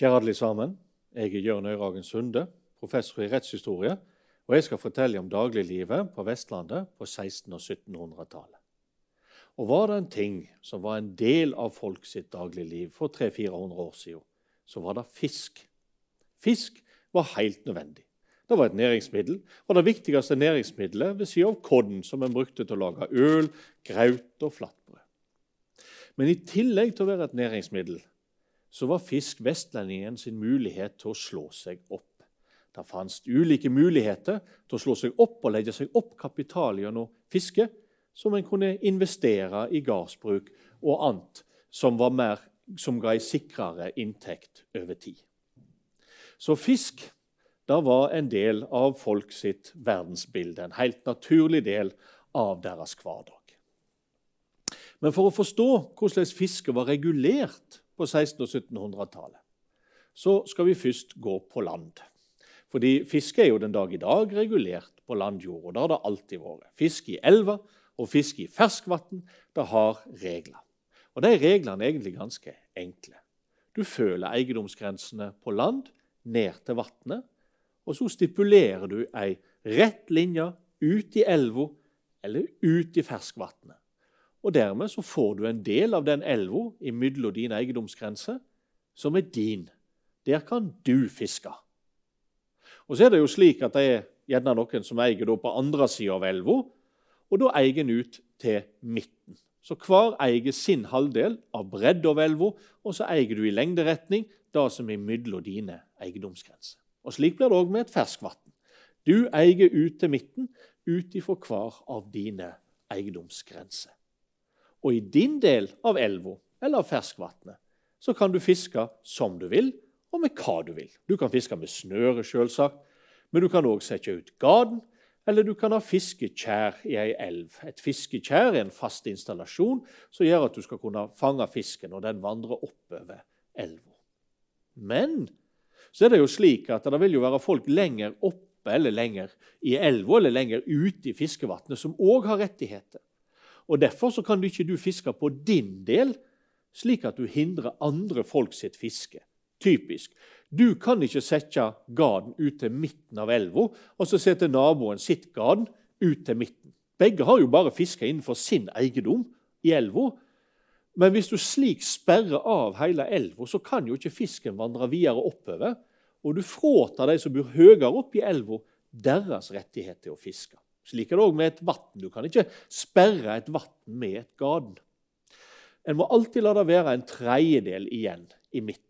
Kjære alle sammen. Jeg er Jørn Øyragen Sunde, professor i rettshistorie. Og jeg skal fortelle om dagliglivet på Vestlandet på 1600- og 1700-tallet. Og var det en ting som var en del av folk sitt dagligliv for 300-400 år siden, så var det fisk. Fisk var helt nødvendig. Det var et næringsmiddel, og det viktigste næringsmiddelet ved siden av kodden, som en brukte til å lage øl, graut og flatbrød. Men i tillegg til å være et næringsmiddel så var fisk vestlendingen sin mulighet til å slå seg opp. Det fantes ulike muligheter til å slå seg opp og legge seg opp kapital gjennom fiske, som en kunne investere i gardsbruk og annet som, mer, som ga en sikrere inntekt over tid. Så fisk det var en del av folk sitt verdensbilde, en helt naturlig del av deres hverdag. Men for å forstå hvordan fisket var regulert på 1600- og 1700-tallet, så skal vi først gå på land. Fordi fiske er jo den dag i dag regulert på landjord, og det har det alltid vært. Fiske i elva og fiske i ferskvann har regler. Og de reglene er egentlig ganske enkle. Du føler eiendomsgrensene på land ned til vannet, og så stipulerer du ei rett linje ut i elva eller ut i ferskvannet. Og dermed så får du en del av den elva imellom din eiendomsgrense som er din. Der kan du fiske. Og så er det jo slik at det er gjerne noen som eier på andre sida av elva, og da eier en ut til midten. Så hver eier sin halvdel av bredd av elva, og så eier du i lengderetning det som er mellom dine eiendomsgrenser. Og Slik blir det òg med et ferskvann. Du eier ut til midten ut ifra hver av dine eiendomsgrenser. Og i din del av elva eller av ferskvannet så kan du fiske som du vil, og med hva du vil. Du kan fiske med snøre, selvsagt, men du kan òg sette ut gaden, eller du kan ha fiskekjær i ei elv. Et fiskekjær er en fast installasjon som gjør at du skal kunne fange fisken når den vandrer oppover elva. Men så er det jo slik at det vil jo være folk lenger oppe eller lenger i elva eller lenger ute i fiskevannet som òg har rettigheter. Og Derfor så kan du ikke du fiske på din del, slik at du hindrer andre folk sitt fiske. Typisk. Du kan ikke sette garden ut til midten av elva, og så setter naboen sitt garden ut til midten. Begge har jo bare fiska innenfor sin eiendom i elva. Men hvis du slik sperrer av hele elva, så kan jo ikke fisken vandre videre oppover. Og du fråtar de som bor høyere oppe i elva, deres rettighet til å fiske. Slik er det òg med et vann. Du kan ikke sperre et vann med et garn. En må alltid la det være en tredjedel igjen i midten.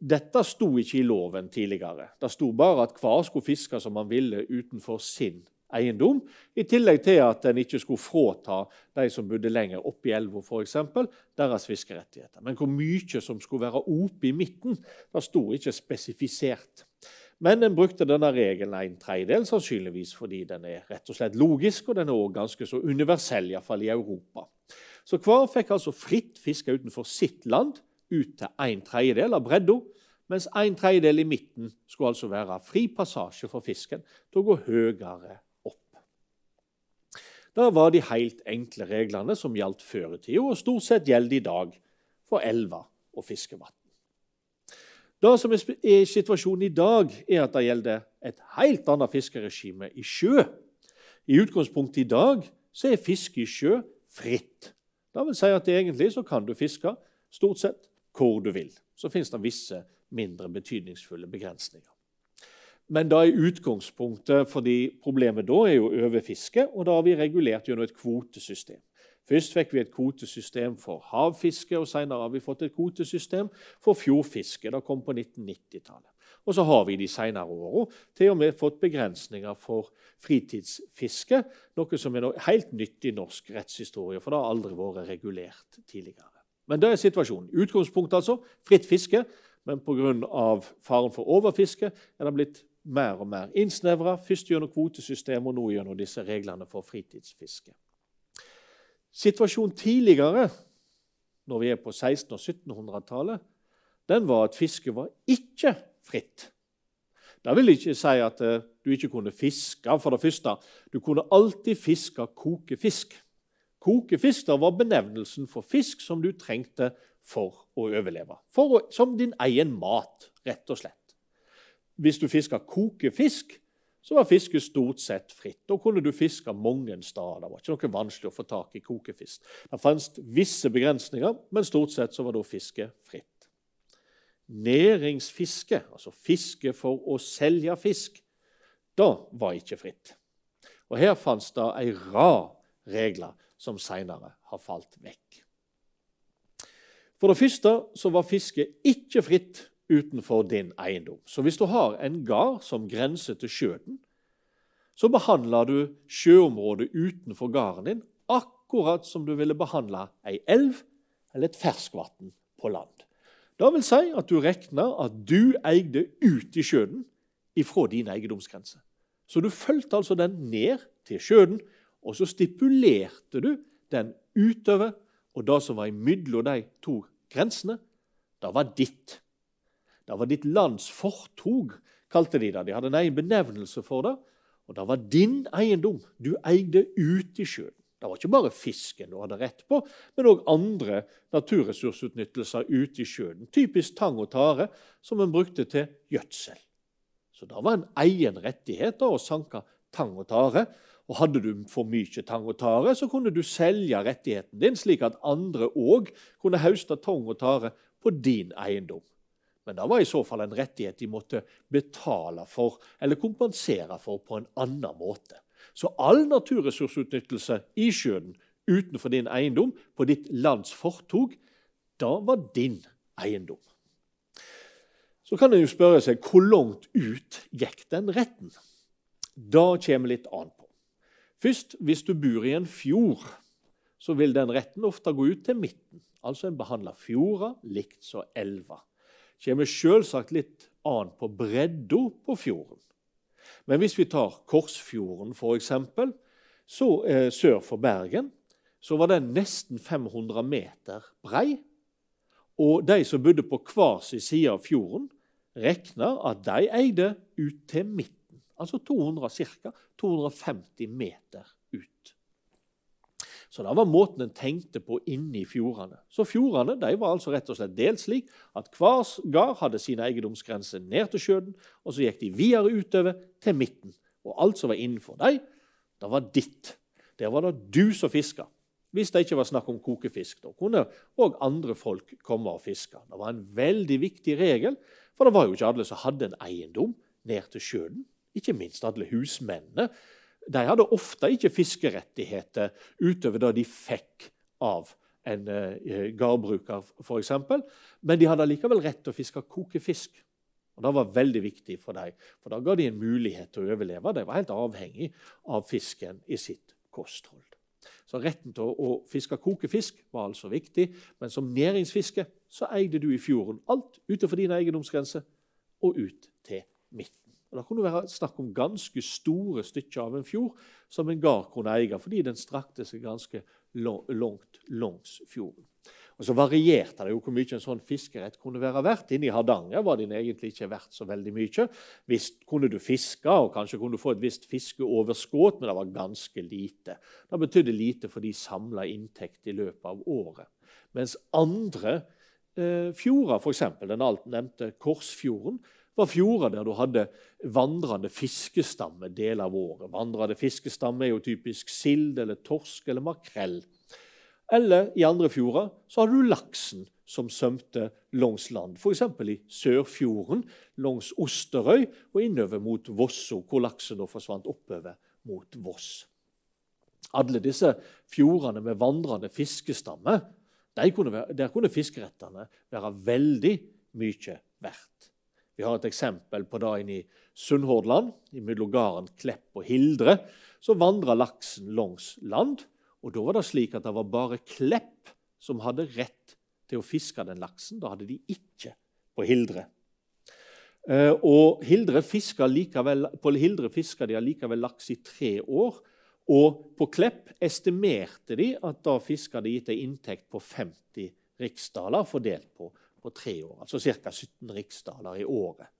Dette sto ikke i loven tidligere. Det sto bare at hver skulle fiske som han ville utenfor sin eiendom, i tillegg til at en ikke skulle fråta de som bodde lenger oppe i elva, deres fiskerettigheter. Men hvor mye som skulle være oppe i midten, det sto ikke spesifisert. Men en brukte denne regelen en tredjedel, sannsynligvis fordi den er rett og slett logisk, og den er også ganske så universell, iallfall i Europa. Så hver fikk altså fritt fiske utenfor sitt land ut til en tredjedel av bredda, mens en tredjedel i midten skulle altså være fri passasje for fisken til å gå høyere opp. Det var de helt enkle reglene som gjaldt før i tida, og stort sett gjelder i dag for elver og fiskevann. Det som er situasjonen i dag, er at det gjelder et helt annet fiskeregime i sjø. I utgangspunktet i dag så er fiske i sjø fritt. Det vil si at egentlig så kan du fiske stort sett hvor du vil. Så finnes det visse mindre betydningsfulle begrensninger. Men da er utgangspunktet fordi problemet da er jo overfiske, og da har vi regulert gjennom et kvotesystem. Først fikk vi et kvotesystem for havfiske, og senere har vi fått et kvotesystem for fjordfiske. Det kom på 1990-tallet. Og så har vi de senere åra til og med fått begrensninger for fritidsfiske, noe som er noe helt nytt i norsk rettshistorie, for det har aldri vært regulert tidligere. Men det er situasjonen. Utgangspunktet altså fritt fiske, men pga. faren for overfiske er det blitt mer og mer innsnevra, først gjennom kvotesystemet og nå gjennom disse reglene for fritidsfiske. Situasjonen tidligere, når vi er på 1600- og 1700-tallet, den var at fiske var ikke fritt. Det vil ikke si at eh, du ikke kunne fiske. For det første, du kunne alltid fiske kokefisk. Kokefisk var benevnelsen for fisk som du trengte for å overleve. For å, som din egen mat, rett og slett. Hvis du fiska kokefisk, så var fisket stort sett fritt. Da kunne du fiske mange steder. Det var ikke noe vanskelig å få tak i kokefisk. Det fantes visse begrensninger, men stort sett så var da fisket fritt. Næringsfiske, altså fiske for å selge fisk, da var ikke fritt. Og Her fantes det ei rad regler som seinere har falt vekk. For det første så var fisket ikke fritt utenfor din eiendom. Så hvis du har en gard som grenser til sjøen, så behandler du sjøområdet utenfor gården din akkurat som du ville behandla ei elv eller et ferskvann på land. Det vil si at du regner at du eide ut i sjøen ifra din eiendomsgrense. Så du fulgte altså den ned til sjøen, og så stipulerte du den utover. Og det som var imellom de to grensene, det var ditt. Det var ditt lands fortog, kalte de det. De hadde en egen benevnelse for det. Og det var din eiendom. Du eide ut i sjøen. Det var ikke bare fisken du hadde rett på, men òg andre naturressursutnyttelser ute i sjøen. Typisk tang og tare, som en brukte til gjødsel. Så det var en egen rettighet da, å sanke tang og tare. Og Hadde du for mye tang og tare, så kunne du selge rettigheten din, slik at andre òg kunne høste tang og tare på din eiendom. Men det var i så fall en rettighet de måtte betale for eller kompensere for på en annen måte. Så all naturressursutnyttelse i sjøen utenfor din eiendom, på ditt lands fortog, da var din eiendom. Så kan en jo spørre seg hvor langt ut gikk den retten? Da kommer litt an på. Først, hvis du bor i en fjord, så vil den retten ofte gå ut til midten. Altså en behandler fjorda likt som elva. Kommer selvsagt litt an på bredda på fjorden. Men hvis vi tar Korsfjorden, f.eks., så eh, sør for Bergen, så var den nesten 500 meter brei. Og de som bodde på hver sin side av fjorden, regna at de eide ut til midten. Altså 200, ca. 250 meter. Så det var måten en tenkte på inni fjordene. Så Fjordene de var altså rett og slett delt slik at hver gard hadde sine eiendomsgrenser ned til sjøen, og så gikk de videre utover til midten. Og alt som var innenfor dem, det var ditt. Der var det du som fiska. Hvis det ikke var snakk om kokefisk. Da kunne òg andre folk komme og fiske. Det var en veldig viktig regel, for det var jo ikke alle som hadde en eiendom ned til sjøen. Ikke minst alle husmennene de hadde ofte ikke fiskerettigheter utover det de fikk av en uh, gardbruker, f.eks. Men de hadde likevel rett til å fiske kokefisk. Og Det var veldig viktig for dem, for da ga de en mulighet til å overleve. De var helt avhengig av fisken i sitt kosthold. Så Retten til å fiske kokefisk var altså viktig, men som næringsfiske så eide du i fjorden alt utenfor din eiendomsgrense og ut til midten. Og Det kunne være snakk om ganske store stykker av en fjord som en gard kunne eie, fordi den strakte seg ganske langt langs fjorden. Og Så varierte det jo hvor mye en sånn fiskerett kunne være verdt. Inne i Hardanger var den egentlig ikke verdt så veldig mye. Visst kunne du fiske, og kanskje kunne du få et visst fiskeoverskudd, men det var ganske lite. Det betydde lite for de samla inntekt i løpet av året. Mens andre eh, fjorder, f.eks. den alt nevnte Korsfjorden, var fjorder der du hadde vandrende fiskestamme deler av året. Vandrende fiskestamme er jo typisk sild eller torsk eller makrell. Eller i andre fjorder så hadde du laksen som svømte langs land, f.eks. i Sørfjorden, langs Osterøy og innover mot Vosso, hvor laksen da forsvant oppover mot Voss. Alle disse fjordene med vandrende fiskestamme, der kunne, der fiskerettene være veldig mye verdt. Vi har et eksempel på det inne i Sunnhordland, mellom gården Klepp og Hildre. Så vandra laksen langs land, og da var det slik at det var bare Klepp som hadde rett til å fiske den laksen. Da hadde de ikke på Hildre. Eh, og Hildre fiska likevel, På Hildre fiska de allikevel laks i tre år. Og på Klepp estimerte de at da fiska de gitt ei inntekt på 50 riksdaler fordelt på på tre år. Altså ca. 17 riksdaler i året.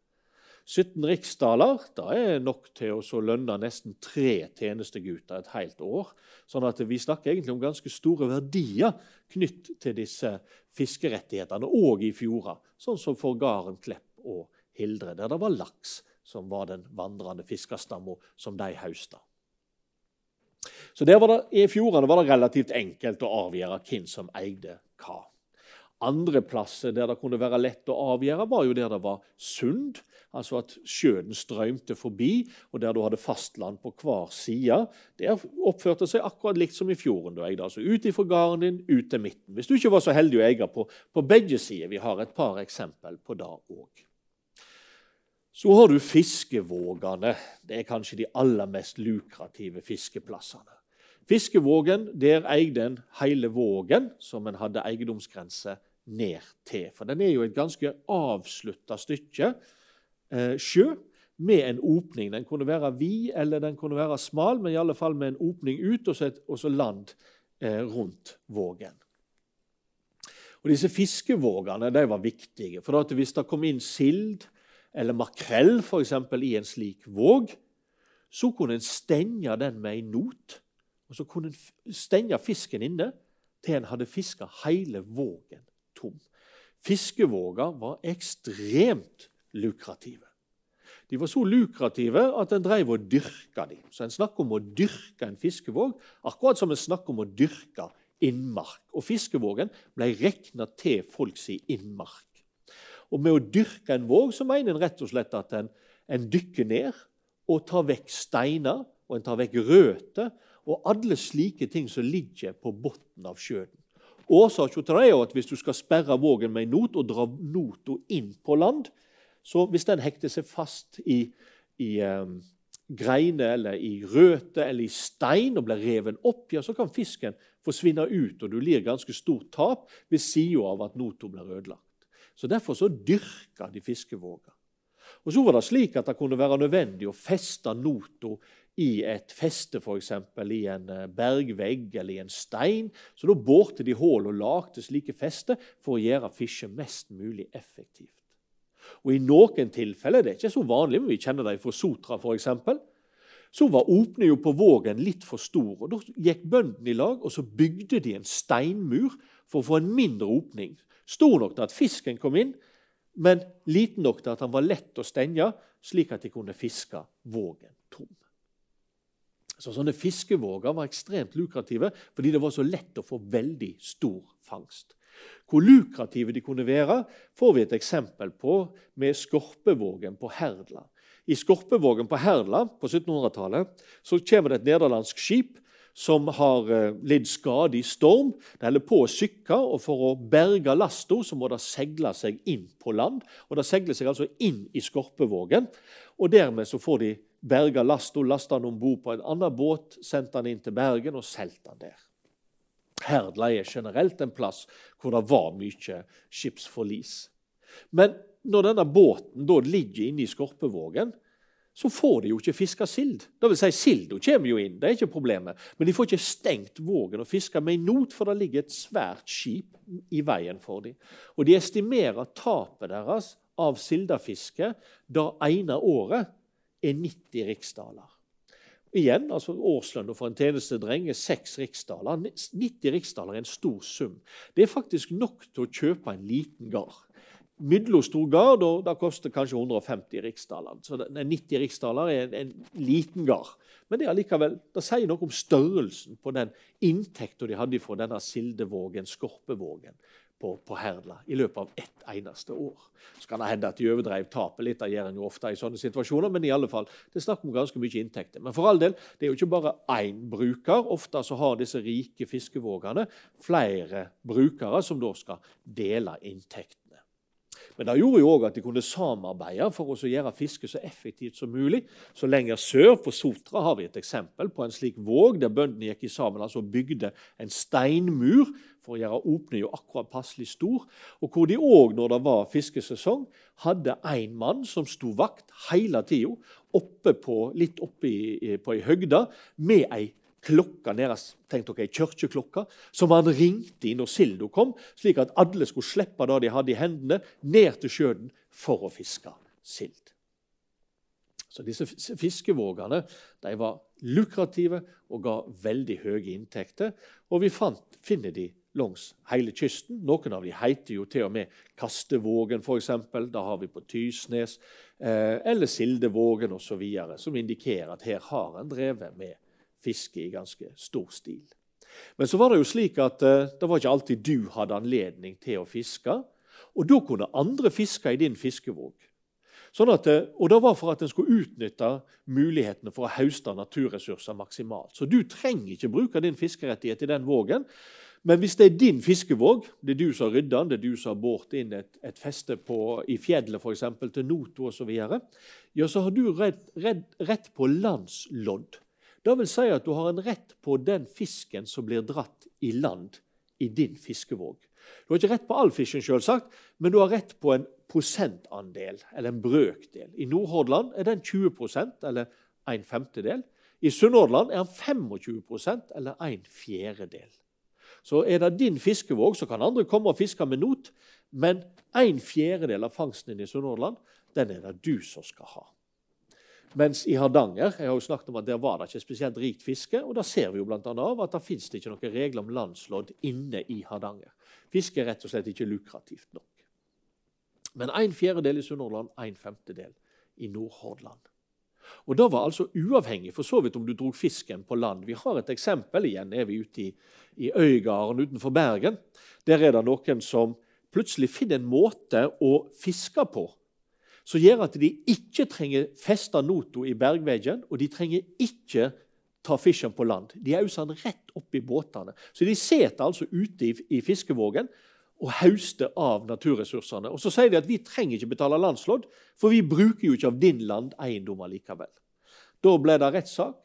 17 riksdaler da er nok til å lønne nesten tre tjenestegutter et helt år. Sånn at vi snakker egentlig om ganske store verdier knytt til disse fiskerettighetene, òg i fjorda, sånn som for Garen, Klepp og Hildre, der det var laks som var den vandrende fiskerstamma som de hausta. Så der var det, I fjordene var det relativt enkelt å avgjøre hvem som eide hva. Andre plasser der det kunne være lett å avgjøre, var jo der det var sund. Altså at sjøen strømte forbi, og der du hadde fastland på hver side. Der oppførte seg akkurat likt som i fjorden. du eide. Altså Ut ifra gården din, ut til midten. Hvis du ikke var så heldig å eie på, på begge sider. Vi har et par eksempel på det òg. Så har du fiskevågene. Det er kanskje de aller mest lukrative fiskeplassene. Fiskevågen, der eide en hele vågen, som en hadde eiendomsgrense ned til. For den er jo et ganske avslutta stykke eh, sjø med en åpning. Den kunne være vid eller den kunne være smal, men i alle fall med en åpning ut og så, et, og så land eh, rundt vågen. Og Disse fiskevågene de var viktige. for Hvis det kom inn sild eller makrell for eksempel, i en slik våg, så kunne en stenge den med en not. Og Så kunne en stenge fisken inne til en hadde fiska hele vågen tom. Fiskevåger var ekstremt lukrative. De var så lukrative at en drev og dyrka dem. Så en snakker om å dyrke en fiskevåg, akkurat som en snakker om å dyrke innmark. Og fiskevågen ble regna til folks innmark. Og Med å dyrke en våg så mener en rett og slett at en, en dykker ned og tar vekk steiner, og en tar vekk røtter og alle slike ting som ligger på bunnen av sjøen. Årsaken til det er at hvis du skal sperre vågen med en not og dra nota inn på land, så hvis den hekter seg fast i, i um, greiner eller i røtter eller i stein og blir reven opp, ja, så kan fisken forsvinne ut, og du lir ganske stort tap ved sida av at nota blir ødelagt. Så Derfor så dyrka de fiskevåger. Og Så var det slik at det kunne være nødvendig å feste nota i et feste, f.eks. i en eh, bergvegg eller i en stein. Så da borte de hull og lagde slike fester for å gjøre fisket mest mulig effektivt. Og I noen tilfeller, det er ikke så vanlig, men vi kjenner det fra Sotra f.eks., så var åpningen på vågen litt for stor. og Da gikk bøndene i lag og så bygde de en steinmur for å få en mindre åpning. Stor nok til at fisken kom inn, men liten nok til at han var lett å stenge, slik at de kunne fiske vågen tom. Så Sånne fiskevåger var ekstremt lukrative fordi det var så lett å få veldig stor fangst. Hvor lukrative de kunne være, får vi et eksempel på med skorpevågen på Herdla. I skorpevågen på Herdla på 1700-tallet så kommer det et nederlandsk skip som har eh, lidd skade i storm. Det holder på å sykke, og for å berge lasta må det seile seg inn på land. Og Det seiler seg altså inn i skorpevågen, og dermed så får de berga lasta, lasta han om bord på en annen båt, sendte han inn til Bergen og solgte han der. Herdla er generelt en plass hvor det var mye skipsforlis. Men når denne båten da ligger inne i Skorpevågen, så får de jo ikke fiska sild. Det vil si, Silda kommer jo inn, det er ikke problemet. Men de får ikke stengt vågen og fiska med en not, for det ligger et svært skip i veien for dem. Og de estimerer tapet deres av sildefiske det ene året er 90 riksdaler. Igjen, altså Årslønna for en tjenestedreng er seks riksdaler. 90 riksdaler er en stor sum. Det er faktisk nok til å kjøpe en liten gard. Middelstor gard da koster kanskje 150 riksdaler. Så 90 riksdaler er en, en liten gard. Men det, allikevel, det sier noe om størrelsen på den inntekta de hadde fra denne sildevågen, skorpevågen, på, på Herdla i løpet av ett eneste år. Så kan det hende at de overdrev tapet litt, det gjør en jo ofte i sånne situasjoner, men i alle fall, det er snakk om ganske mye inntekter. Men for all del, det er jo ikke bare én bruker. Ofte så har disse rike fiskevågene flere brukere som da skal dele inntektene. Men det gjorde jo òg at de kunne samarbeide for å gjøre fisket så effektivt som mulig. Så lenger sør, på Sotra, har vi et eksempel på en slik våg der bøndene gikk i sammen altså bygde en steinmur for å gjøre åpninga akkurat passelig stor. Og hvor de òg, når det var fiskesesong, hadde én mann som sto vakt hele tida, litt oppe på ei høgde, med ei klokka deres, tenk dere, ei kirkeklokke, som han ringte i når silda kom, slik at alle skulle slippe det de hadde i hendene, ned til sjøen for å fiske sild. Så Disse fiskevågene de var lukrative og ga veldig høye inntekter. Og vi fant, finner de langs hele kysten. Noen av de heter jo til og med Kastevågen, f.eks. Da har vi på Tysnes. Eh, eller Sildevågen osv., som indikerer at her har en drevet med fiske i ganske stor stil. Men så var det jo slik at eh, det var ikke alltid du hadde anledning til å fiske. Og da kunne andre fiske i din fiskevåg. Sånn at, eh, og Det var for at en skulle utnytte mulighetene for å høste naturressurser maksimalt. Så du trenger ikke bruke din fiskerettighet i den vågen. Men hvis det er din fiskevåg, det er du som har rydda den, det er du som har båret inn et, et feste på, i fjellet f.eks. til Noto osv., ja, så har du rett, rett, rett på landslodd. Det vil si at du har en rett på den fisken som blir dratt i land i din fiskevåg. Du har ikke rett på all fisken, selvsagt, men du har rett på en prosentandel, eller en brøkdel. I Nordhordland er den 20% eller en femtedel. I Sunnhordland er den 25% eller en fjerdedel. Så er det din fiskevåg, så kan andre komme og fiske med not, men en fjerdedel av fangsten din i Sunnhordland den er det du som skal ha. Mens i Hardanger jeg har jo snakket om at der var det ikke spesielt rikt fiske. og Da ser vi jo blant annet av at det fins ikke noen regler om landslodd inne i Hardanger. Fiske er rett og slett ikke lukrativt nok. Men en fjerdedel i Sunnhordland, en femtedel i Nordhordland. Og Det var altså uavhengig for så vidt om du drog fisken på land. Vi har et eksempel. Igjen er vi ute i, i Øygarden utenfor Bergen. Der er det noen som plutselig finner en måte å fiske på som gjør at de ikke trenger feste noto i bergveggen, og de trenger ikke ta fisken på land. De auser den rett opp i båtene. Så de sitter altså ute i, i fiskevågen og hauste av naturressursene. Og Så sier de at vi trenger ikke betale landslodd, for vi bruker jo ikke av din landeiendom likevel. Da ble det rettssak,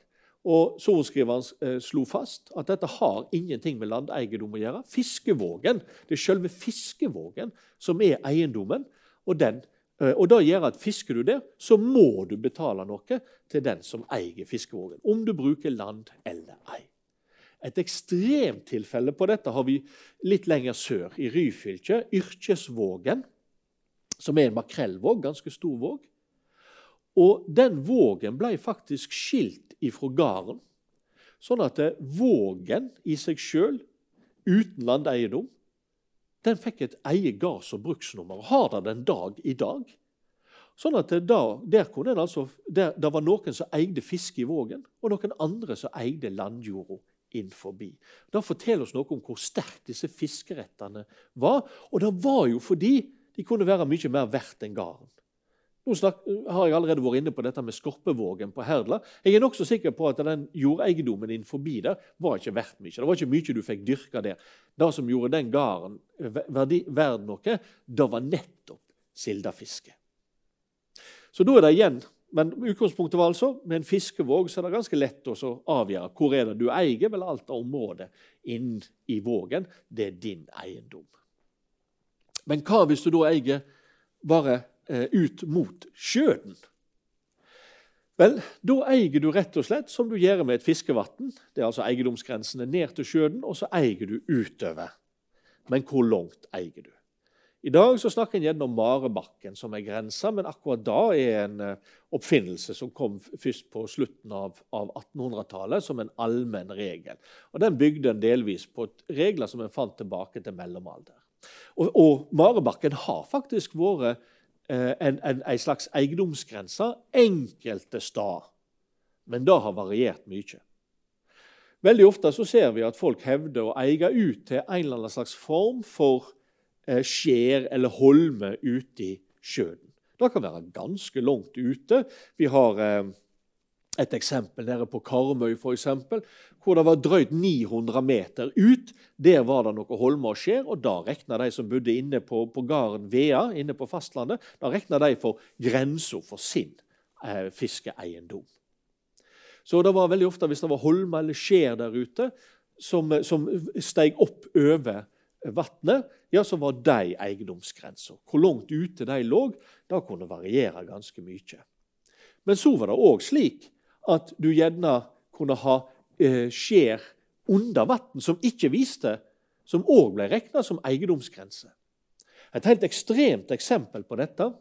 og sorenskriveren eh, slo fast at dette har ingenting med landeiendom å gjøre. Fiskevågen, Det er selve fiskevågen som er eiendommen, og, den, eh, og det gjør at fisker du der, så må du betale noe til den som eier fiskevågen. Om du bruker land eller ei. Et ekstremtilfelle på dette har vi litt lenger sør, i Ryfylke. Yrkesvågen, som er en makrellvåg, ganske stor våg. Og den vågen ble faktisk skilt ifra gården. Sånn at eh, vågen i seg sjøl, uten landeiendom, den fikk et eget gards- og bruksnummer. Har den den dag i dag. Sånn at eh, da, der, altså, der, der var noen som eide fiske i vågen, og noen andre som eide landjorda inn forbi. Det forteller oss noe om hvor sterkt disse fiskerettene var. Og det var jo fordi de kunne være mye mer verdt enn garn. Nå har jeg allerede vært inne på dette med Skorpevågen på Herdla. Jeg er nokså sikker på at den jordeiendommen forbi der var ikke verdt mye. Det var ikke mye du fikk dyrka der. Det som gjorde den gården verd noe, det var nettopp sildefiske. Så da er det igjen men utgangspunktet var altså med en fiskevåg så er det ganske lett å avgjøre hvor er det du eier. Vel, alt av området inn i vågen, det er din eiendom. Men hva hvis du da eier bare eh, ut mot sjøen? Vel, da eier du rett og slett som du gjør med et fiskevann. Det er altså eiendomsgrensene ned til sjøen, og så eier du utover. Men hvor langt eier du? I dag så snakker en gjerne om Marebakken som er grensa, men akkurat da er en uh, oppfinnelse som kom først på slutten av, av 1800-tallet som en allmenn regel. Og Den bygde en delvis på regler som en fant tilbake til mellomalder. Og, og Marebakken har faktisk vært uh, en, slags eiendomsgrense enkelte steder, men det har variert mye. Veldig ofte så ser vi at folk hevder å eie ut til en eller annen slags form for Eh, skjær eller holme ute i sjøen. Det kan være ganske langt ute. Vi har eh, et eksempel nede på Karmøy, for eksempel, hvor det var drøyt 900 meter ut. Der var det noe holmer og skjær, og da regna de som bodde inne på, på gården Vea, inne på fastlandet, da regna de for grensa for sin eh, fiskeeiendom. Så det var veldig ofte, hvis det var holmer eller skjær der ute, som, som steg opp over vannet, ja, så var de eiendomsgrensa. Hvor langt ute de lå, det kunne variere ganske mye. Men så var det òg slik at du gjerne kunne ha eh, skjær under vann som ikke viste, som òg ble regna som eiendomsgrense. Et helt ekstremt eksempel på dette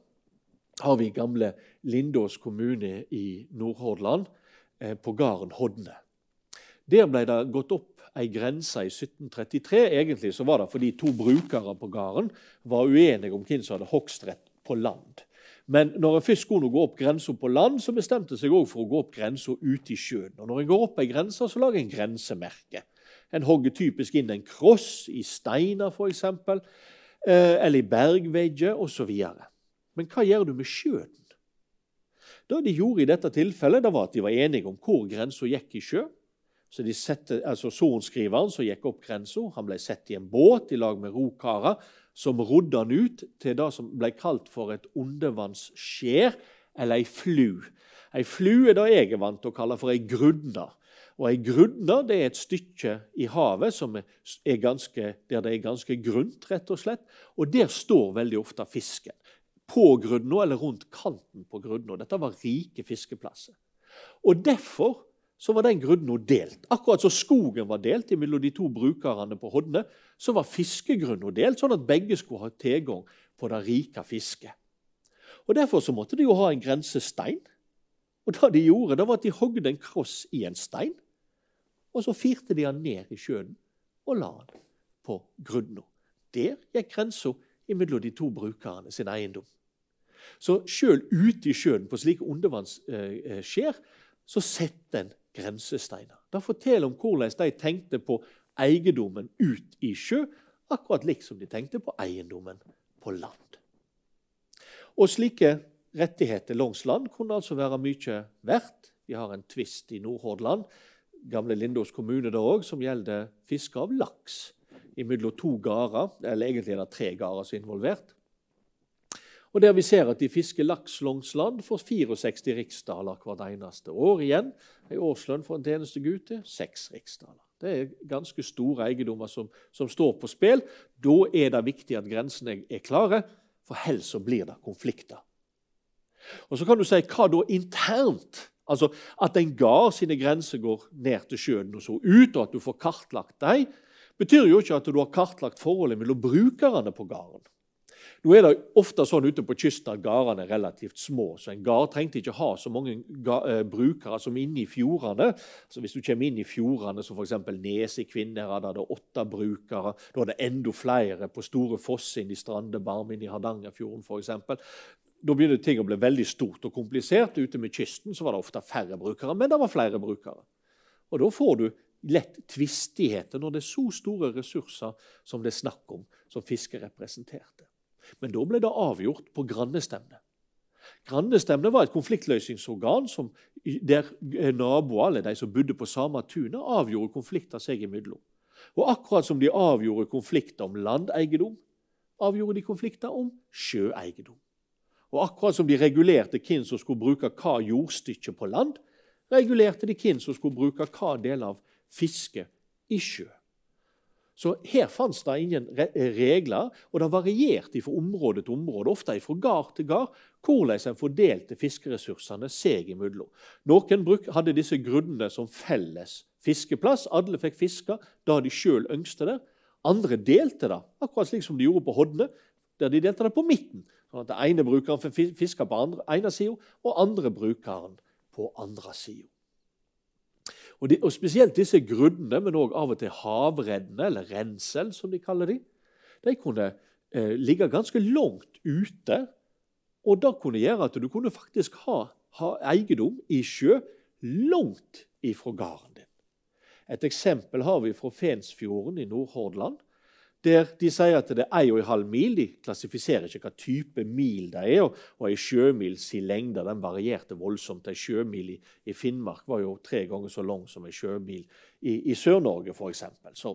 har vi gamle Lindås kommune i Nordhordland, eh, på gården Hodne. Der ble det gått opp ei grense i 1733. Egentlig så var det fordi to brukere på gården var uenige om hvem som hadde hogstrett på land. Men når en først skulle gå opp grensa på land, så bestemte seg også for å gå opp grensa ute i sjøen. Og Når en går opp ei grense, så lager en grensemerke. En hogger typisk inn en kross i steiner, f.eks., eh, eller i bergvegger osv. Men hva gjør du med sjøen? Det de gjorde i dette tilfellet, det var at de var enige om hvor grensa gikk i sjø. Så de sette, altså Sorenskriveren som gikk opp grensa, ble satt i en båt i lag med rokarer som rodde han ut til det som ble kalt for et undervannsskjær, eller ei flu. Ei flu er det jeg er vant til å kalle for ei grudna. Og Ei grudna det er et stykke i havet er ganske, der det er ganske grunt, rett og slett. Og der står veldig ofte fisken. På grudna eller rundt kanten på grudna. Dette var rike fiskeplasser. Og Derfor så var den grunnen grunna delt. Akkurat som skogen var delt mellom de to brukerne på Hodne, så var fiskegrunnen delt, sånn at begge skulle ha tilgang på det rike fisket. Og Derfor så måtte de jo ha en grensestein. Og det de gjorde, det var at de hogde en kross i en stein. Og så firte de han ned i sjøen og la han på grunna. Der gikk grensa mellom de to brukerne sin eiendom. Så sjøl ute i sjøen, på slike undervannsskjær, så setter en grensesteiner. Det forteller om hvordan de tenkte på eiendommen ut i sjø, akkurat liksom de tenkte på eiendommen på land. Og Slike rettigheter langs land kunne altså være mye verdt. Vi har en tvist i Nordhordland, gamle Lindås kommune da òg, som gjelder fiske av laks Imellom to gårder. Eller egentlig er det tre gårder som er involvert. Og der vi ser at de fisker laks langs land for 64 riksdaler hvert eneste år igjen. En årslønn for en tjenestegutt til seks riksdaler. Det er ganske store eiendommer som, som, står på spill. Da er det viktig at grensene er klare, for så blir det konflikter. Og Så kan du si hva da internt? Altså At en gard sine grenser går ned til sjøen og så ut, og at du får kartlagt dem, betyr jo ikke at du har kartlagt forholdet mellom brukerne på gården. Nå er det ofte sånn ute på kysten at gårdene er relativt små, så en gard trengte ikke ha så mange eh, brukere som inne i fjordene. Så Hvis du kommer inn i fjordene, som f.eks. Nes i Kvinnherad, er åtte brukere. Da er det enda flere på Store Foss inn i Strandebarm, inn i Hardangerfjorden f.eks. Da begynner ting å bli veldig stort og komplisert. Ute med kysten så var det ofte færre brukere, men det var flere brukere. Og Da får du lett tvistigheter når det er så store ressurser som det er snakk om, som fisket representerte. Men da ble det avgjort på grannestevne. Grannestevne var et konfliktløsningsorgan som, der naboer, eller de som bodde på samme tunet, avgjorde konflikter seg imellom. Og akkurat som de avgjorde konflikter om landeiendom, avgjorde de konflikter om sjøeiendom. Og akkurat som de regulerte hvem som skulle bruke hva jordstykke på land, regulerte de hvem som skulle bruke hva del av fisket i sjø. Så her fantes det ingen regler, og det varierte fra område til område, ofte fra gard til gard, hvordan en fordelte fiskeressursene seg imellom. Noen hadde disse grunnene som felles fiskeplass. Alle fikk fiske da de sjøl ønsket det. Andre delte det, akkurat slik som de gjorde på Hodne, der de delte det på midten. Sånn at Den ene brukeren fikk fiske på andre, ene sida, og andre brukeren på andre sida. Og, de, og Spesielt disse grunnene, men òg av og til havreddene, eller rensel, som de kaller de, de kunne eh, ligge ganske langt ute. Og det kunne gjøre at du kunne faktisk ha, ha eiendom i sjø langt ifra gården din. Et eksempel har vi fra Fensfjorden i Nordhordland der de sier at det er 1,5 mil. De klassifiserer ikke hva type mil det er. Og, og ei sjømils lengde den varierte voldsomt. Ei sjømil i, i, Finnmark var jo tre ganger så lang som ei sjømil i, i Sør-Norge f.eks. Så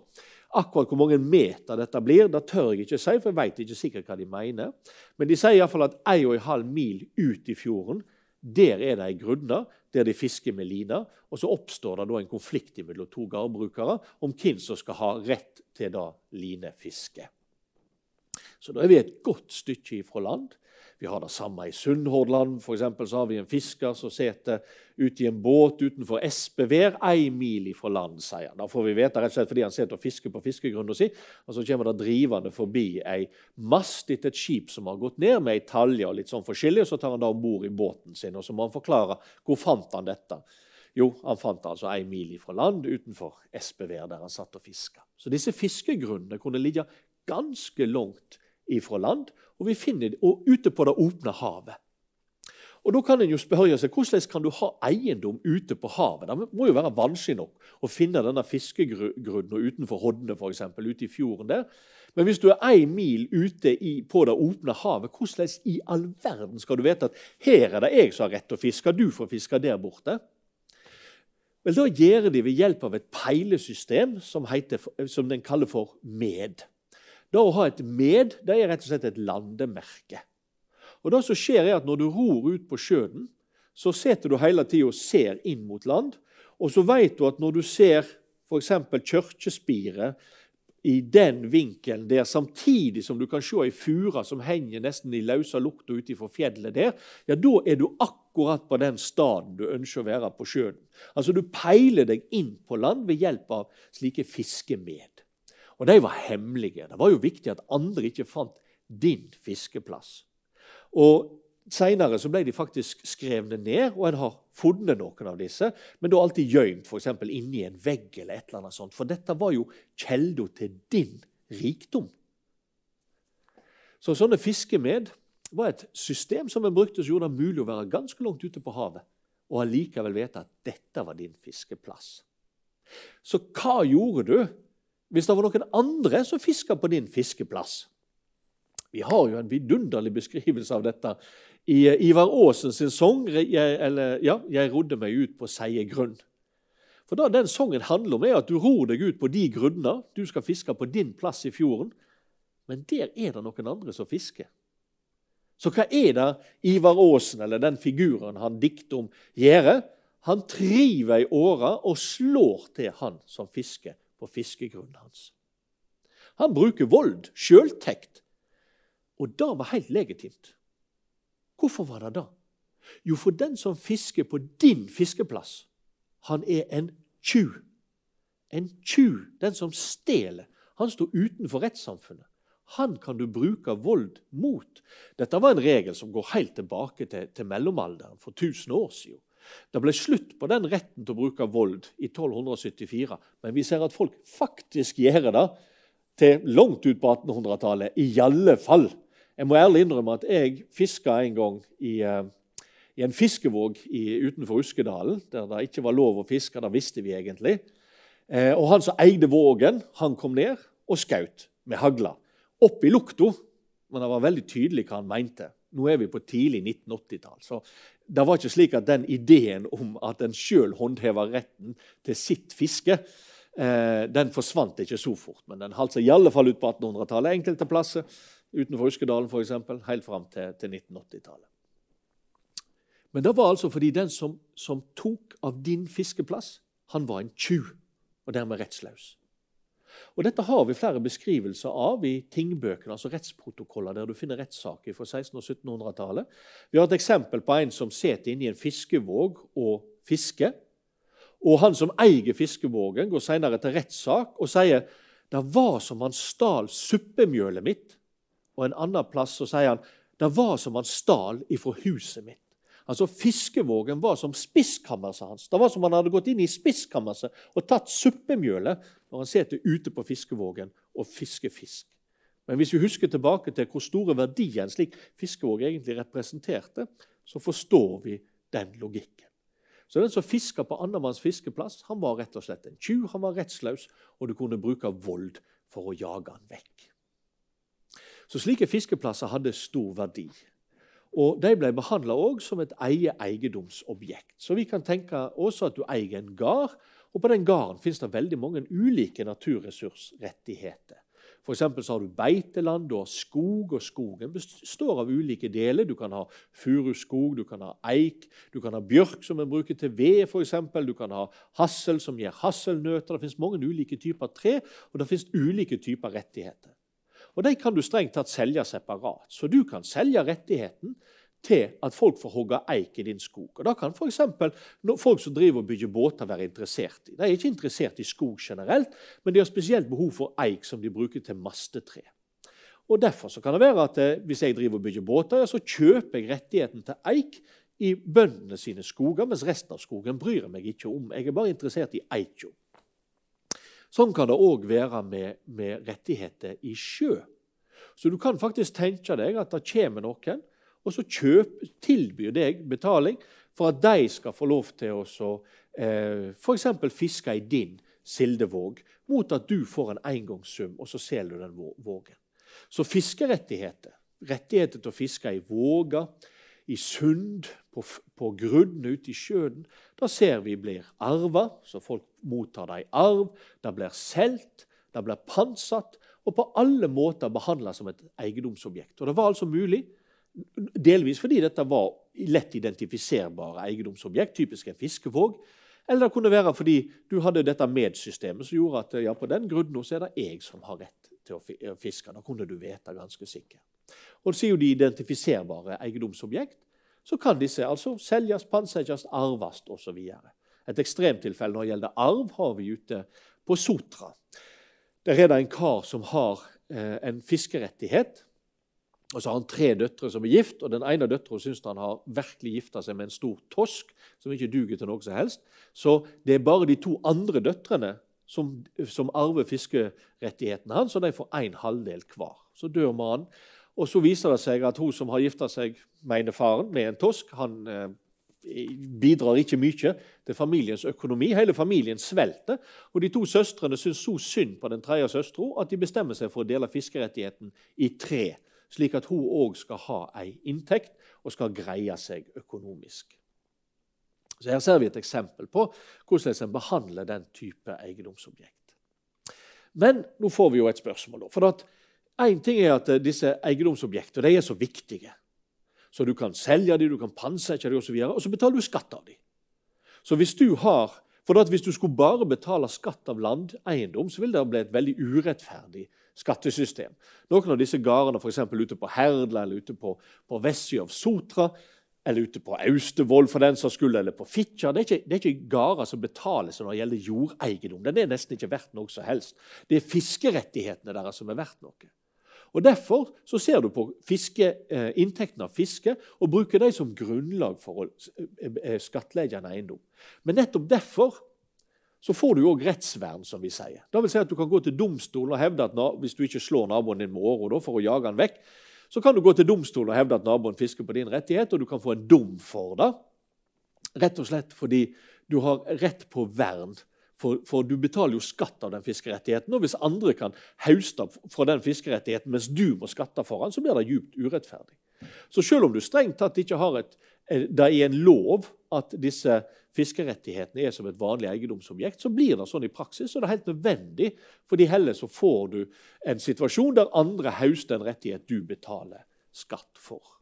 akkurat hvor mange meter dette blir, det tør jeg ikke si, for jeg vet ikke sikkert hva de mener. Men de sier iallfall at 1,5 mil ut i fjorden der er det ei grunne der de fisker med lina. Og så oppstår det en konflikt mellom to gårdbrukere om hvem som skal ha rett til det linefisket. Så da er vi et godt stykke ifra land. Vi har det samme i Sunnhordland. For så har vi en fisker som sitter ute i en båt utenfor Espevær, ei mil ifra land, sier han. Da får vi vite rett og slett fordi han sitter og fisker på fiskegrunna si. Og så kommer det drivende forbi ei mast etter et skip som har gått ned med ei talje og litt sånn forskjellig, og så tar han da om bord i båten sin, og så må han forklare hvor fant han dette. Jo, han fant altså ei mil ifra land utenfor Espevær, der han satt og fiska. Så disse fiskegrunnene kunne ligge ganske langt ifra land, og vi finner og ute på det åpne havet. Og Da kan en jo spørre seg hvordan kan du ha eiendom ute på havet. Det må jo være vanskelig nok å finne denne fiskegrunnen utenfor Hodne, for eksempel, ute i fjorden der. Men hvis du er én mil ute i, på det åpne havet, hvordan i all verden skal du vite at her er det jeg som har rett til å fiske, du får fiske der borte? Vel, Da gjør de ved hjelp av et peilesystem som, heter, som den kaller for MED. Det å ha et med det er rett og slett et landemerke. Og det som skjer er at Når du ror ut på sjøen, så sitter du hele tida og ser inn mot land. Og så vet du at når du ser f.eks. kirkespiret i den vinkelen der, samtidig som du kan se ei fura som henger nesten i løse lukta ute fjellet der, ja, da er du akkurat på den staden du ønsker å være på sjøen. Altså Du peiler deg inn på land ved hjelp av slike fiskemed. Og de var hemmelige. Det var jo viktig at andre ikke fant din fiskeplass. Og Seinere ble de faktisk skrevne ned, og en har funnet noen av disse. Men da alltid gjemt f.eks. inni en vegg. eller et eller annet sånt, For dette var jo kjelda til din rikdom. Så sånne fiskemed var et system som en brukte som gjorde det mulig å være ganske langt ute på havet og allikevel vite at dette var din fiskeplass. Så hva gjorde du hvis det var noen andre som fiska på din fiskeplass. Vi har jo en vidunderlig beskrivelse av dette i eh, Ivar Aasen sin sang jeg, eller, ja, 'Jeg rodde meg ut på seie grunn'. For da Den sangen handler om er at du ror deg ut på de grunner. Du skal fiske på din plass i fjorden. Men der er det noen andre som fisker. Så hva er det Ivar Aasen, eller den figuren han dikter om, gjør? Han triver i åra og slår til han som fisker på fiskegrunnen hans. Han bruker vold, sjøltekt, og det var helt legitimt. Hvorfor var det det? Jo, for den som fisker på din fiskeplass, han er en tjuv. En tjuv, den som stjeler. Han står utenfor rettssamfunnet. Han kan du bruke vold mot. Dette var en regel som går helt tilbake til, til mellomalderen, for 1000 år siden. Det ble slutt på den retten til å bruke vold i 1274, men vi ser at folk faktisk gjør det til langt ut på 1800-tallet. I alle fall. Jeg må ærlig innrømme at jeg fiska en gang i, uh, i en fiskevåg i, utenfor Uskedalen, der det ikke var lov å fiske. Det visste vi egentlig. Uh, og Han som eide vågen, han kom ned og skjøt med hagla. Opp i lukta, men det var veldig tydelig hva han mente. Nå er vi på tidlig 1980-tall. Så det var ikke slik at den ideen om at en sjøl håndhever retten til sitt fiske, eh, den forsvant ikke så fort. Men den holdt seg i alle fall ut på 1800-tallet enkelte plasser, utenfor Uskedalen f.eks., helt fram til, til 1980-tallet. Men det var altså fordi den som, som tok av din fiskeplass, han var en tjuv, og dermed rettsløs. Og Dette har vi flere beskrivelser av i tingbøkene, altså rettsprotokoller, der du finner rettssaker fra 1600- og 1700-tallet. Vi har et eksempel på en som sitter inni en fiskevåg og fisker. Og Han som eier fiskevågen, går senere til rettssak og sier det var som han stal suppemjølet mitt. Og en annen plass så sier han det var som han stal ifra huset mitt. Altså Fiskevågen var som spiskammerset hans. Det var som han hadde gått inn i spiskammerset og tatt suppemjølet når han sitter ute på fiskevågen og fisker fisk. Men hvis vi husker tilbake til hvor store verdier en slik fiskevåg egentlig representerte, så forstår vi den logikken. Så Den som fiska på andremanns fiskeplass, han var rett og slett en tjuv. Han var rettsløs, og du kunne bruke vold for å jage han vekk. Så Slike fiskeplasser hadde stor verdi. Og De ble behandla som et eie eiendomsobjekt. Så vi kan tenke også at du eier en gard, og på den gården finnes det veldig mange ulike naturressursrettigheter. For så har du beiteland, du har skog, og skogen består av ulike deler. Du kan ha furuskog, du kan ha eik, du kan ha bjørk som en bruker til ved, f.eks. Du kan ha hassel som gir hasselnøtter. Det finnes mange ulike typer tre, og det finnes ulike typer rettigheter. Og De kan du strengt tatt selge separat. Så du kan selge rettigheten til at folk får hogge eik i din skog. Og Da kan f.eks. folk som driver og bygger båter, være interessert i. De er ikke interessert i skog generelt, men de har spesielt behov for eik som de bruker til mastetre. Og Derfor kan det være at eh, hvis jeg driver og bygger båter, så kjøper jeg rettigheten til eik i bøndene sine skoger, mens resten av skogen bryr jeg meg ikke om. Jeg er bare interessert i eikjo. Sånn kan det òg være med, med rettigheter i sjø. Så du kan faktisk tenke deg at det kommer noen og så kjøp, tilbyr deg betaling for at de skal få lov til å eh, f.eks. fiske i din sildevåg, mot at du får en engangssum, og så selger du den vågen. Så fiskerettigheter, rettigheter til å fiske i våger, i sund, på, på grunnen ute i sjøen, da ser vi blir arva, så folk mottar det i arv. Det blir solgt, det blir pantsatt, og på alle måter behandla som et eiendomsobjekt. Og Det var altså mulig Delvis fordi dette var lett identifiserbare eiendomsobjekt, typisk en fiskevåg. Eller det kunne være fordi du hadde dette medsystemet som gjorde at ja, på den grunnen er det jeg som har rett til å fiske. Da kunne du vite ganske sikkert. Og Sier de identifiserbare eiendomsobjekt, så kan disse altså selges, pantsettes, arves osv. Et ekstremtilfelle når det gjelder arv, har vi ute på Sotra. Der er det en kar som har eh, en fiskerettighet og så har han tre døtre som er gift, og den ene av døtrene syns han har virkelig gifta seg med en stor tosk som ikke duger til noe som helst. Så det er bare de to andre døtrene som, som arver fiskerettighetene hans, og de får en halvdel hver. Så dør mannen. Og så viser det seg at hun som har gifta seg, mener faren, med en tosk, han eh, bidrar ikke mye til familiens økonomi. Hele familien svelter. Og de to søstrene syns så synd på den tredje søstera at de bestemmer seg for å dele fiskerettigheten i tre slik at hun òg skal ha ei inntekt og skal greie seg økonomisk. Så Her ser vi et eksempel på hvordan en behandler den type eiendomsobjekt. Men nå får vi jo et spørsmål. For Én ting er at disse eiendomsobjektene er så viktige. Så du kan selge dem, du kan pantsette dem osv., og, og så betaler du skatt av dem. Så hvis du har for Hvis du skulle bare betale skatt av landeiendom, så ville det bli et veldig urettferdig skattesystem. Noen av disse gårdene f.eks. ute på Herdla eller ute på, på vestsida av Sotra eller ute på Austevoll for den saks skyld, eller på Fitjar. Det er ikke, det er ikke gårder som betales når det gjelder jordeiendom. Den er nesten ikke verdt noe som helst. Det er fiskerettighetene deres som er verdt noe. Og Derfor så ser du på fiske, eh, inntektene av fiske og bruker dem som grunnlag for å eh, eh, skattlegge en eiendom. Men nettopp derfor så får du òg rettsvern, som vi sier. Det vil si at Du kan gå til domstolen og hevde at hvis du ikke slår naboen din med åra for å jage han vekk, så kan du gå til domstolen og hevde at naboen fisker på din rettighet, og du kan få en dom for det. Rett og slett fordi du har rett på vern. For, for du betaler jo skatt av den fiskerettigheten. Og hvis andre kan hauste fra den fiskerettigheten mens du må skatte for den, så blir det djupt urettferdig. Så selv om du strengt tatt ikke har et, det er en lov at disse fiskerettighetene er som et vanlig eiendomsobjekt, så blir det sånn i praksis. Og det er helt nødvendig, fordi heller så får du en situasjon der andre hauster en rettighet du betaler skatt for.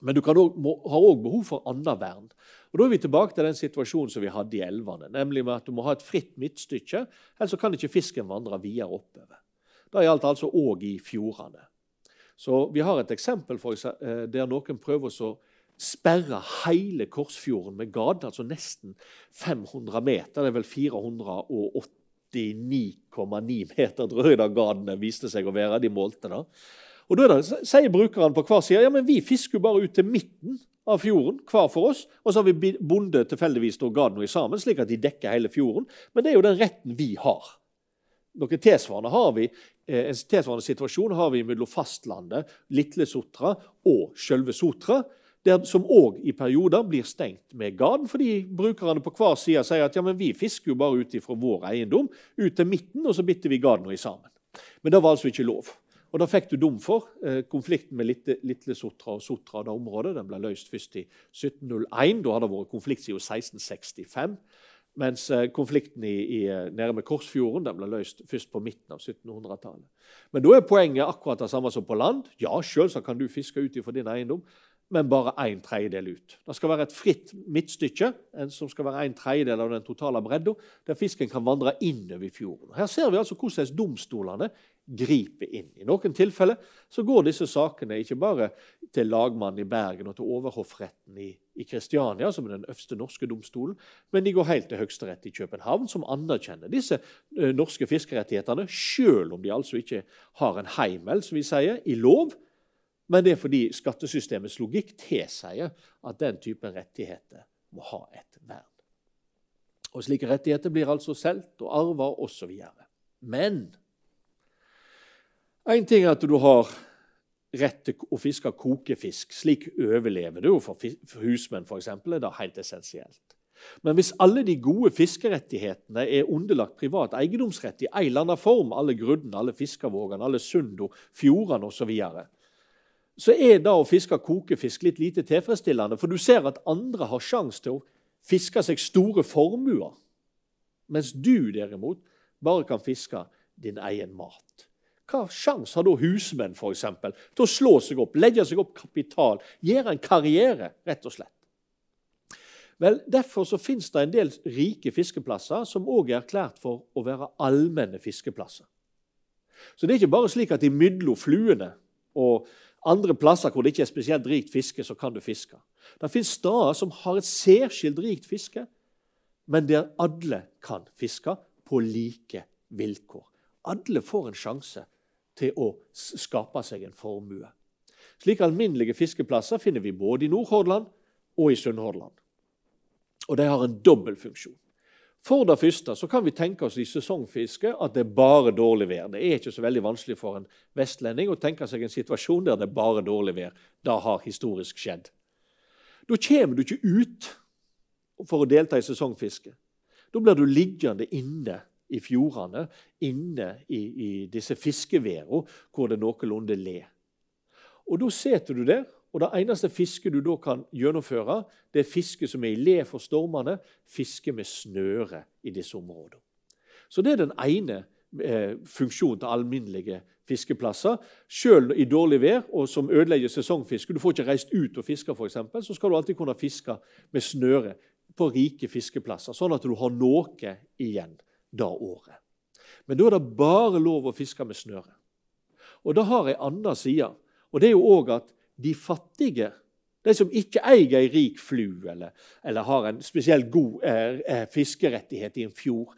Men du også, må, har òg behov for annet vern. Og Da er vi tilbake til den situasjonen som vi hadde i elvene. nemlig med at Du må ha et fritt midtstykke, ellers kan ikke fisken vandre videre oppover. Det gjaldt altså òg i fjordene. Så Vi har et eksempel for, eh, der noen prøver å sperra hele Korsfjorden med gad, altså nesten 500 meter. Det er vel 489,9 meter, tror jeg da gadene viste seg å være. De målte da. Og Da det, sier brukerne på hver side ja, men vi fisker jo bare ut til midten av fjorden, hver for oss. Og så har vi bonde tilfeldigvis gadene sammen, slik at de dekker hele fjorden. Men det er jo den retten vi har. Noe tilsvarende har vi, eh, En tilsvarende situasjon har vi mellom fastlandet, Litle Sotra og sjølve Sotra der, som òg i perioder blir stengt med garn, fordi brukerne på hver side sier at ja, men vi fisker jo bare ut fra vår eiendom ut til midten, og så bitter vi garnene sammen. Men det var altså ikke lov. Og Da fikk du dom for eh, konflikten med Litle, Sotra og Sotra. det området. Den ble løst først i 1701. Da hadde det vært konflikt siden 1665. Mens eh, konflikten i, i, eh, nede med Korsfjorden den ble løst først på midten av 1700-tallet. Men da er poenget akkurat det samme som på land. Ja, selvsagt kan du fiske ut fra din eiendom, men bare en tredjedel ut. Det skal være et fritt midtstykke som skal være en tredjedel av den totale bredda, der fisken kan vandre innover fjorden. Her ser vi altså hvordan domstolene griper inn. I noen tilfeller så går disse sakene ikke bare til lagmannen i Bergen og til overhoffretten i, i Kristiania, som er den øverste norske domstolen, men de går helt til Høyesterett i København, som anerkjenner disse uh, norske fiskerettighetene, selv om de altså ikke har en heimel, som vi sier, i lov. Men det er fordi skattesystemets logikk tilsier at den typen rettigheter må ha et vern. Og Slike rettigheter blir altså solgt og arva osv. Men Én ting er at du har rett til å fiske kokefisk. Slik overlever du for, for husmenn, f.eks. er det helt essensielt. Men hvis alle de gode fiskerettighetene er underlagt privat eiendomsrett i en eller annen form, alle gruddene, alle fiskevågene, alle sunda, fjordene osv., så, videre, så er da å fiske kokefisk litt lite tilfredsstillende. For du ser at andre har sjanse til å fiske seg store formuer, mens du derimot bare kan fiske din egen mat. Hva sjanse har da husmenn for eksempel, til å slå seg opp, legge seg opp kapital, gjøre en karriere, rett og slett? Vel, Derfor så finnes det en del rike fiskeplasser som òg er erklært for å være allmenne fiskeplasser. Så det er ikke bare slik at imellom fluene og andre plasser hvor det ikke er spesielt rikt fiske, så kan du fiske. Det finnes steder som har et særskilt rikt fiske, men der alle kan fiske på like vilkår. Alle får en sjanse til å skape seg en formue. Slike alminnelige fiskeplasser finner vi både i Nordhordland og i Sunnhordland. Og de har en dobbel funksjon. For det første så kan vi tenke oss i sesongfiske at det er bare dårlig vær. Det er ikke så veldig vanskelig for en vestlending å tenke seg en situasjon der det er bare dårlig vær. Det har historisk skjedd. Da kommer du ikke ut for å delta i sesongfiske. Da blir du liggende inne i fjordene, inne i, i disse fiskeværene hvor det noenlunde le. Og Da sitter du der, og det eneste fisket du da kan gjennomføre, det er fiske som er i le for stormene, fiske med snøre i disse områdene. Så Det er den ene eh, funksjonen til alminnelige fiskeplasser. Selv i dårlig vær og som ødelegger sesongfiske. Du får ikke reist ut og fiske, f.eks., så skal du alltid kunne fiske med snøre på rike fiskeplasser, sånn at du har noe igjen det året. Men da er det bare lov å fiske med snøre. Og det har ei anna side. Og det er jo òg at de fattige, de som ikke eier ei rik flu eller, eller har en spesielt god eh, eh, fiskerettighet i en fjord,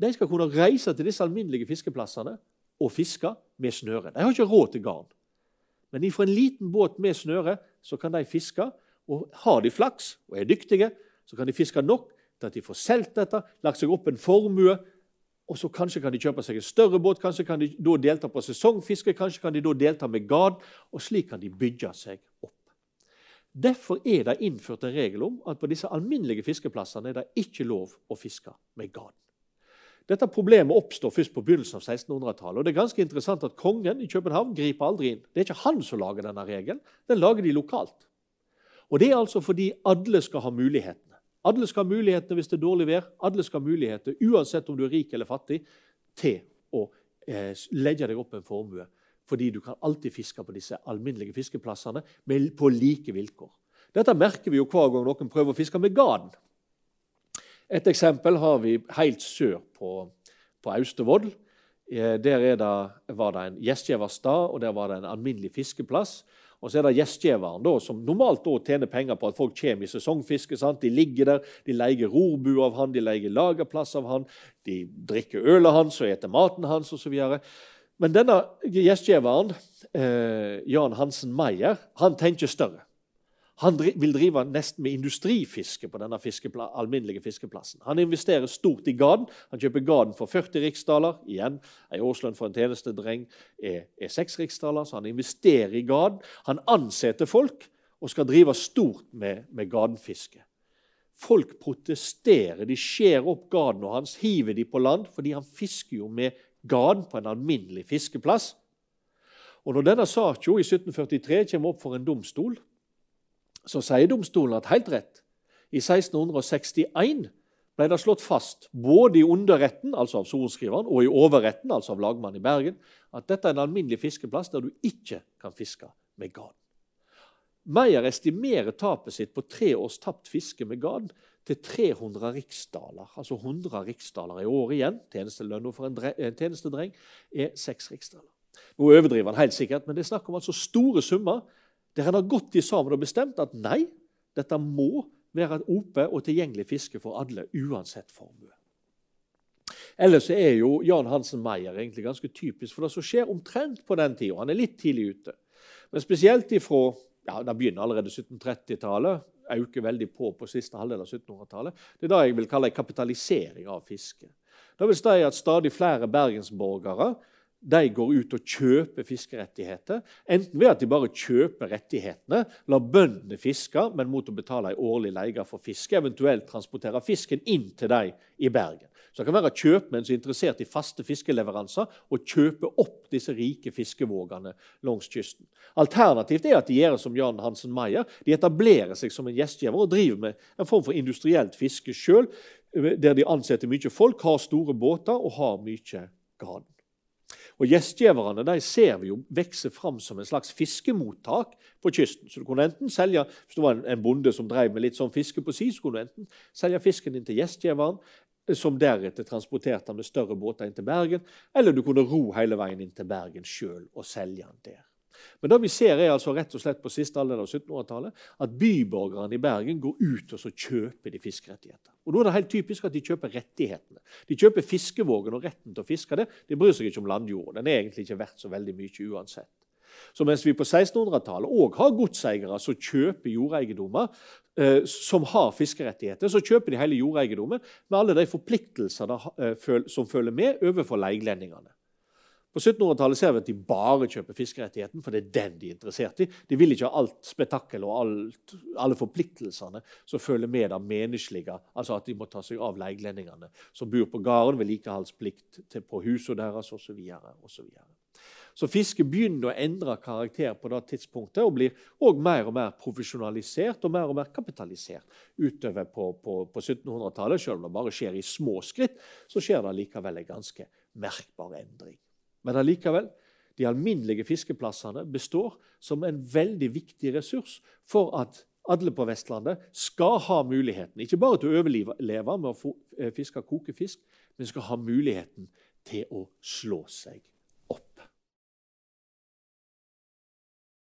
de skal kunne reise til disse alminnelige fiskeplassene og fiske med snøre. De har ikke råd til garn. Men ifra en liten båt med snøre så kan de fiske. Og har de flaks og er dyktige, så kan de fiske nok til at de får solgt dette, lagt seg opp en formue. Og så Kanskje kan de kjøpe seg en større båt, kanskje kan de da delta på sesongfiske, kanskje kan de da delta med gard. Og slik kan de bygge seg opp. Derfor er det innført en regel om at på disse alminnelige fiskeplassene er det ikke lov å fiske med garn. Dette problemet oppstår først på begynnelsen av 1600-tallet. og det er ganske interessant at Kongen i København griper aldri inn. Det er ikke han som lager denne regelen, den lager de lokalt. Og Det er altså fordi alle skal ha mulighetene. Alle skal ha muligheter hvis det er dårlig vær. Alle skal ha muligheter, uansett om du er rik eller fattig, til å eh, legge deg opp en formue. Fordi du kan alltid fiske på disse alminnelige fiskeplassene på like vilkår. Dette merker vi jo hver gang noen prøver å fiske med garn. Et eksempel har vi helt sør på, på Austevoll. Eh, der det, var det en gjestgiverstad, og der var det en alminnelig fiskeplass. Og så er det gjestgiveren, som normalt da tjener penger på at folk kommer i sesongfiske. Sant? De ligger der, de leier rorbu av han, de leier lagerplass av han, de drikker ølet hans og eter maten hans osv. Men denne gjestgiveren, eh, Jan Hansen Meyer, han tenker større. Han vil drive nesten med industrifiske på denne fiskepla alminnelige fiskeplassen. Han investerer stort i garden. Han kjøper garden for 40 riksdaler. Igjen, En årslønn for en tjenestedreng er, er 6 riksdaler, så han investerer i garden. Han ansetter folk og skal drive stort med, med gardenfiske. Folk protesterer. De skjærer opp gardene hans, hiver de på land, fordi han fisker jo med garden på en alminnelig fiskeplass. Og Når denne saken i 1743 kommer opp for en domstol, så sier domstolen at helt rett. I 1661 ble det slått fast, både i underretten, altså av sorenskriveren, og i overretten, altså av lagmannen i Bergen, at dette er en alminnelig fiskeplass der du ikke kan fiske med garn. Meyer estimerer tapet sitt på tre års tapt fiske med garn til 300 riksdaler. Altså 100 riksdaler i året igjen. Tjenestelønna for en, en tjenestedreng er 6 riksdaler. Nå overdriver han helt sikkert, men det er snakk om altså store summer der en har gått sammen og bestemt at nei, dette må være et ope og tilgjengelig fiske for alle, uansett formue. Ellers er jo Jan Hansen Meyer egentlig ganske typisk for det som skjer omtrent på den tida. Han er litt tidlig ute. Men spesielt ifra ja, Det begynner allerede 1730-tallet, øker veldig på på siste halvdel av 1700-tallet. Det er det jeg vil kalle en kapitalisering av fiske. Det vil si at stadig flere bergensborgere de går ut og kjøper fiskerettigheter. Enten ved at de bare kjøper rettighetene, lar bøndene fiske, men mot å betale en årlig leie for fiske, eventuelt transportere fisken inn til dem i Bergen. Så det kan være kjøpmenn som er interessert i faste fiskeleveranser og kjøper opp disse rike fiskevågene langs kysten. Alternativt er at de gjør som Jan Hansen Meyer. De etablerer seg som en gjestgiver og driver med en form for industrielt fiske sjøl, der de ansetter mye folk, har store båter og har mye garn. Og Gjestgiverne de ser vi jo vokse fram som en slags fiskemottak på kysten. Så du kunne enten selge, Hvis det var en bonde som drev med litt sånn fiske på si, så kunne du enten selge fisken inn til gjestgiveren, som deretter transporterte den med større båter inn til Bergen, eller du kunne ro hele veien inn til Bergen sjøl og selge den der. Men det vi ser er altså rett og slett på siste alder av 1700-tallet at byborgerne i Bergen går ut og så kjøper de fiskerettigheter. Og Da er det helt typisk at de kjøper rettighetene. De kjøper fiskevågen og retten til å fiske det. De bryr seg ikke om landjorda. Den er egentlig ikke verdt så veldig mye uansett. Så mens vi på 1600-tallet òg har godseiere som kjøper jordeiendommer, eh, som har fiskerettigheter, så kjøper de hele jordeiendommen med alle de forpliktelser eh, som følger med overfor leiglendingene. På 1700-tallet ser vi at de bare kjøper fiskerettigheten, for det er den de er interessert i. De vil ikke ha alt spetakkelet og alt, alle forpliktelsene som følger med det menneskelige, altså at de må ta seg av leiglendingene som bor på gården, vedlikeholdsplikt på husene deres osv. Så, og så, fisket begynner å endre karakter på det tidspunktet og blir også mer og mer profesjonalisert og mer og mer kapitalisert utover på, på, på 1700-tallet. Selv om det bare skjer i små skritt, så skjer det likevel en ganske merkbar endring. Men allikevel, de alminnelige fiskeplassene består som en veldig viktig ressurs for at alle på Vestlandet skal ha muligheten ikke bare til å overleve med å fiske og fiske kokefisk, men skal ha muligheten til å slå seg